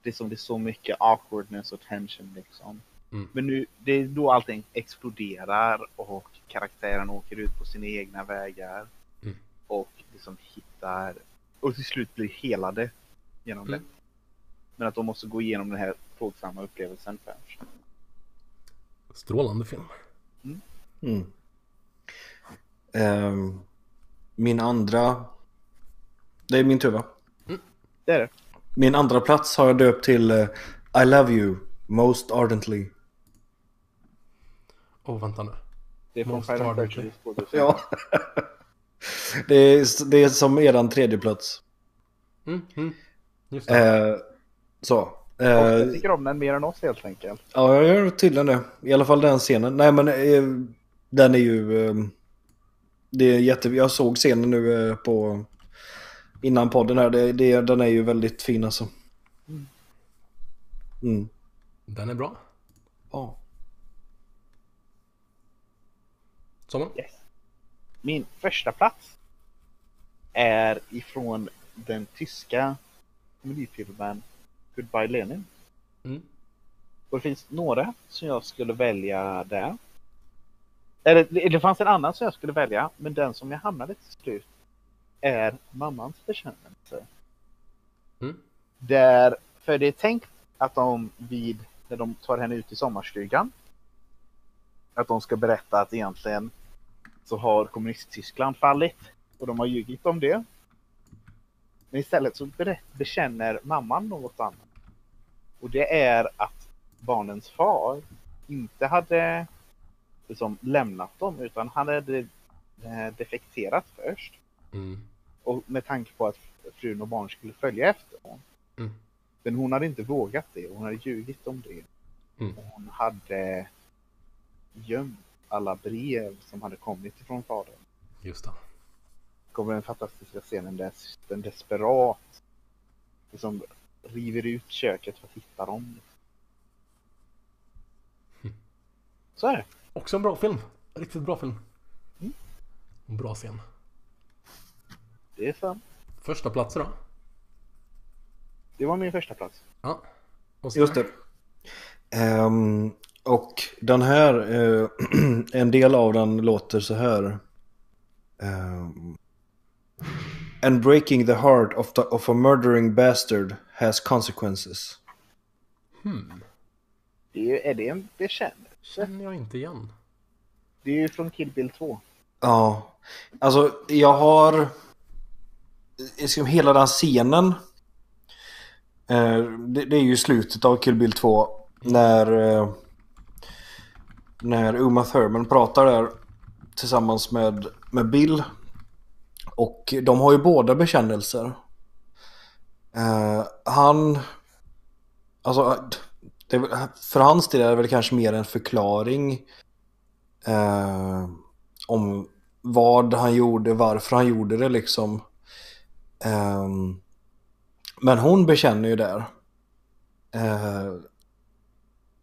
det som det är så mycket awkwardness och tension liksom. Mm. Men nu, det är då allting exploderar och karaktären åker ut på sina egna vägar. Mm. Och liksom hittar, och till slut blir helade genom Mm. det. Men att de måste gå igenom den här plågsamma upplevelsen först. Strålande film. Mm. Ehm, min andra... Det är min tur va? Det är det. Min andra plats har jag döpt till eh, I love you most ardently. Åh, vänta nu. Det är från Most. Prejudice 2005. [laughs] Ja. [laughs] det, är, det är som eran tredje plats. Mm, mm. Just det. Eh, så. Och Eh, jag tycker om den mer än oss helt enkelt. ja, jag gör tydligen det. I alla fall den scenen. Nej men den är ju... Det är jätte... Jag såg scenen nu på... Innan podden här. Det, det, den är ju väldigt fin alltså. Mm. Den är bra. Ja. Sommar? Yes. Min första plats är ifrån den tyska komedifilmen Goodbye Lenin. Mm. Och det finns några som jag skulle välja där. Eller det det fanns en annan som jag skulle välja, men den som jag hamnade till slut är Mammans bekännelse. Mm. Där, för det är tänkt att de vid, när de tar henne ut i sommarstugan, att de ska berätta att egentligen så har kommunisttyskland fallit och de har ljugit om det. Men istället så bekänner mamman något annat. Och det är att barnens far inte hade liksom lämnat dem utan han hade eh, defekterat först. Mm. Och med tanke på att frun och barn skulle följa efter honom. Mm. Men hon hade inte vågat det. Hon hade ljugit om det. Mm. Hon hade gömt alla brev som hade kommit ifrån fadern. Just det. kommer den fantastiska scenen där den desperat liksom river ut köket för att hitta dem. Så är det. Också en bra film. Riktigt bra film. Mm. En Bra scen. Det är sant. Första platsen då? Det var min första plats. Ja. Just det. Ehm, och den här, eh, [clears throat] en del av den låter så här. Ehm, And breaking the heart of, the, of a murdering bastard has consequences. Hmm. Det är, ju- är det en bekännelse? Känner jag inte igen. Det är ju från Kill Bill 2. Ja, alltså jag har liksom hela den scenen. Eh, det, det är ju slutet av Kill Bill 2 när eh, när Uma Thurman pratar där tillsammans med, med Bill. Och de har ju båda bekännelser. Eh, han... Alltså, det, för hans del är det väl kanske mer en förklaring eh, om vad han gjorde, varför han gjorde det liksom. Um, men hon bekänner ju där uh,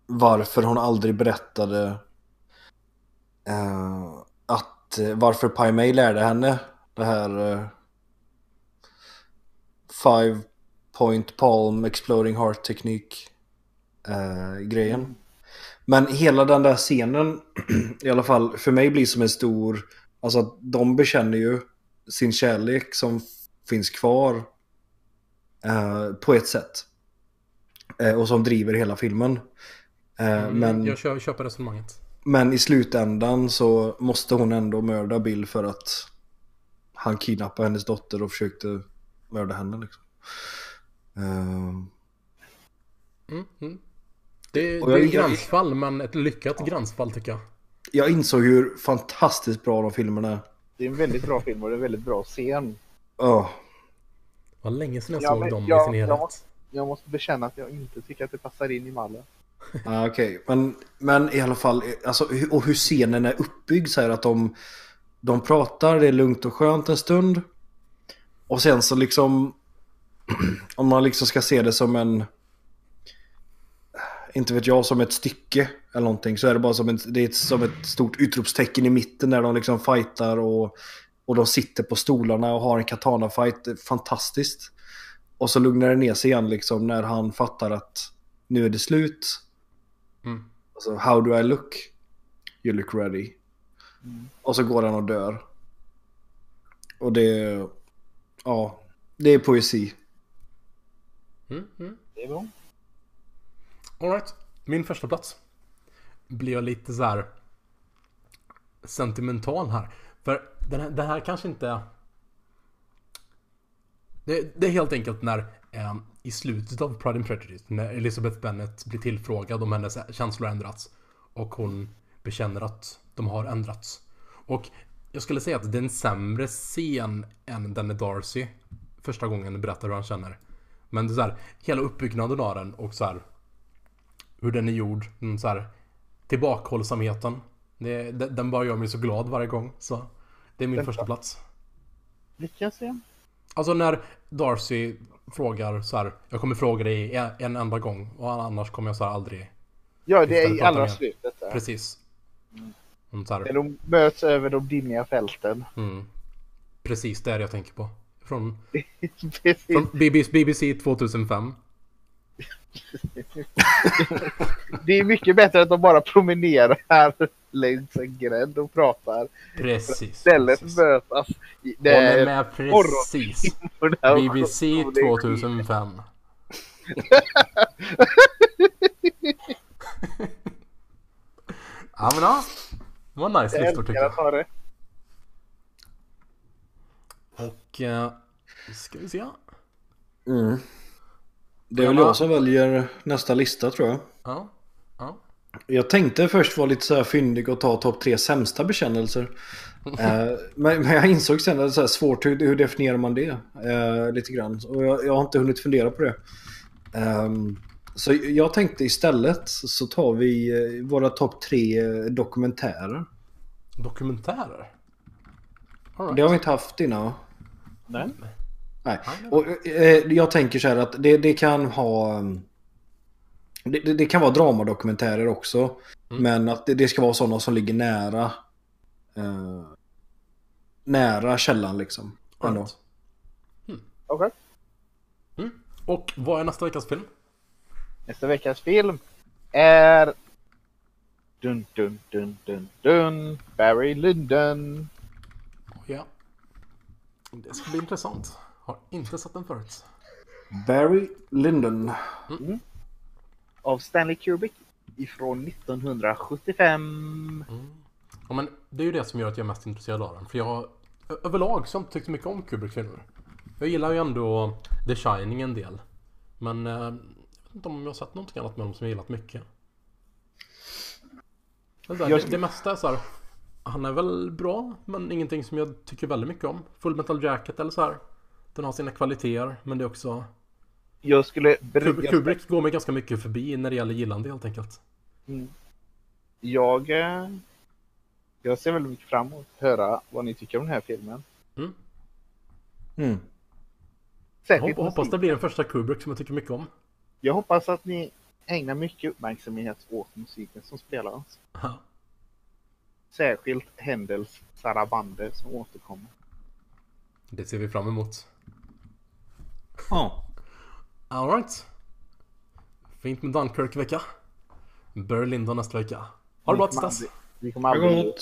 varför hon aldrig berättade uh, att eh, varför Pai Mei lärde henne det här uh, Five Point Palm Exploding Heart-teknik-grejen. Men hela den där scenen [clears throat] i alla fall för mig blir som en stor, alltså att de bekänner ju sin kärlek som finns kvar eh, på ett sätt. Eh, och som driver hela filmen. Eh, Mm, men... Jag kö- köper resonemanget. Men i slutändan så måste hon ändå mörda Bill för att han kidnappade hennes dotter och försökte mörda henne liksom. Ehm, Mm, mm. Det, det är ett jag- gränsfall, men ett lyckat gränsfall tycker jag. jag insåg hur fantastiskt bra de filmerna är. Det är en väldigt bra film och det är en väldigt bra scen. Ja, Det var länge sedan jag Ja, såg men dem jag- i sin helhet. jag- Jag måste bekänna att jag inte tycker att det passar in i mallen. [laughs] ah, okej. Men, men i alla fall, alltså, hur- och hur scenen är uppbyggd så här att de, de pratar, det är lugnt och skönt en stund. Och sen så liksom, [clears throat] om man liksom ska se det som en, inte vet jag, som ett stycke eller någonting så är det bara som ett, det är ett, som ett stort utropstecken i mitten där de liksom fightar och, och de sitter på stolarna och har en katana-fight. Det är Fantastiskt. Och så lugnar det ner sig igen liksom när han fattar att nu är det slut. Mm. Alltså, how do I look? You look ready. Och så går han och dör. Och det... Ja, det är poesi. Mm, mm. Det är bra. Alright, min första plats blir jag lite så här sentimental här. För den här, det här kanske inte... Det, det är helt enkelt när eh, i slutet av Pride and Prejudice när Elizabeth Bennet blir tillfrågad om hennes känslor har ändrats och hon bekänner att de har ändrats. Och jag skulle säga att det är en sämre scen än den när Darcy första gången berättar hur han känner. Men det är så här, hela uppbyggnaden av den och så här hur den är gjord. Den så här, tillbakhållsamheten. Det, den bara gör mig så glad varje gång. Så det är min Den- första plats. Vilken scen? Alltså när Darcy frågar så här. Jag kommer fråga dig en, en enda gång och annars kommer jag så här aldrig. Ja, det är i allra slutet där. Precis. Mm, så När här, de möts över de dimmiga fälten. mm, precis det är det jag tänker på. Från, [laughs] från BBC, BBC 2005. Det är mycket bättre att de bara promenerar längs en gränd och pratar. Precis. Istället precis. mötas. i- Det är med precis. BBC och det är- 2005. [laughs] ja men ja. Det var nice Jag listor tycker jag. Och... Eh, ska vi se. Mm. Det är väl jag som väljer nästa lista tror jag. Ja. Ja. Jag tänkte först vara lite så här fyndig och ta topp tre sämsta bekännelser. [laughs] Eh, men, men jag insåg sen att det är så här svårt, hur, hur definierar man det? Eh, lite grann. Och jag, jag har inte hunnit fundera på det. Ehm, så jag tänkte istället så tar vi eh, våra topp tre eh, dokumentärer. Dokumentärer? Right. Det har vi inte haft innan va? Nej. Nej. Och, eh, jag tänker så här att det, det kan ha... um, Det, det, kan vara dramadokumentärer också. Men att det, det ska vara sådana som ligger nära... Eh, nära källan liksom. Right. Okej. Mm. Och vad är nästa veckas film? Nästa veckas film är... Dun, dun, dun, dun, dun. Barry Lyndon. Ja. Det ska bli intressant. Har inte sett den förut. Barry Lyndon. Av Stanley Kubrick. Ifrån 1975. Ja, men det är ju det som gör att jag är mest intresserad av den. För jag överlag så har jag inte tyckt mycket om Kubricks filmer. Jag gillar ju ändå The Shining en del. Men eh, jag vet inte om jag har sett någonting annat med dem som jag gillat mycket. Det, där, Jag- det, det mesta är så här. Han är väl bra, men ingenting som jag tycker väldigt mycket om. Full Metal Jacket eller så här. Den har sina kvaliteter, men det är också Jag skulle... Kub- br- Kubrick går mig ganska mycket förbi när det gäller gillande helt enkelt. Mm. Jag, eh, jag ser väldigt mycket fram emot att höra vad ni tycker om den här filmen. Mm. Mm. Jag Särskilt hop- hoppas musik. det blir den första Kubrick som jag tycker mycket om. Jag hoppas att ni ägnar mycket uppmärksamhet åt musiken som spelas. Ja. Särskilt Händels Sarabande som återkommer. Det ser vi fram emot. Ja. Alright. Fint med Dunkirk-vecka. Berlin då nästa vecka. Ha det bra tills dess. Vi kommer aldrig.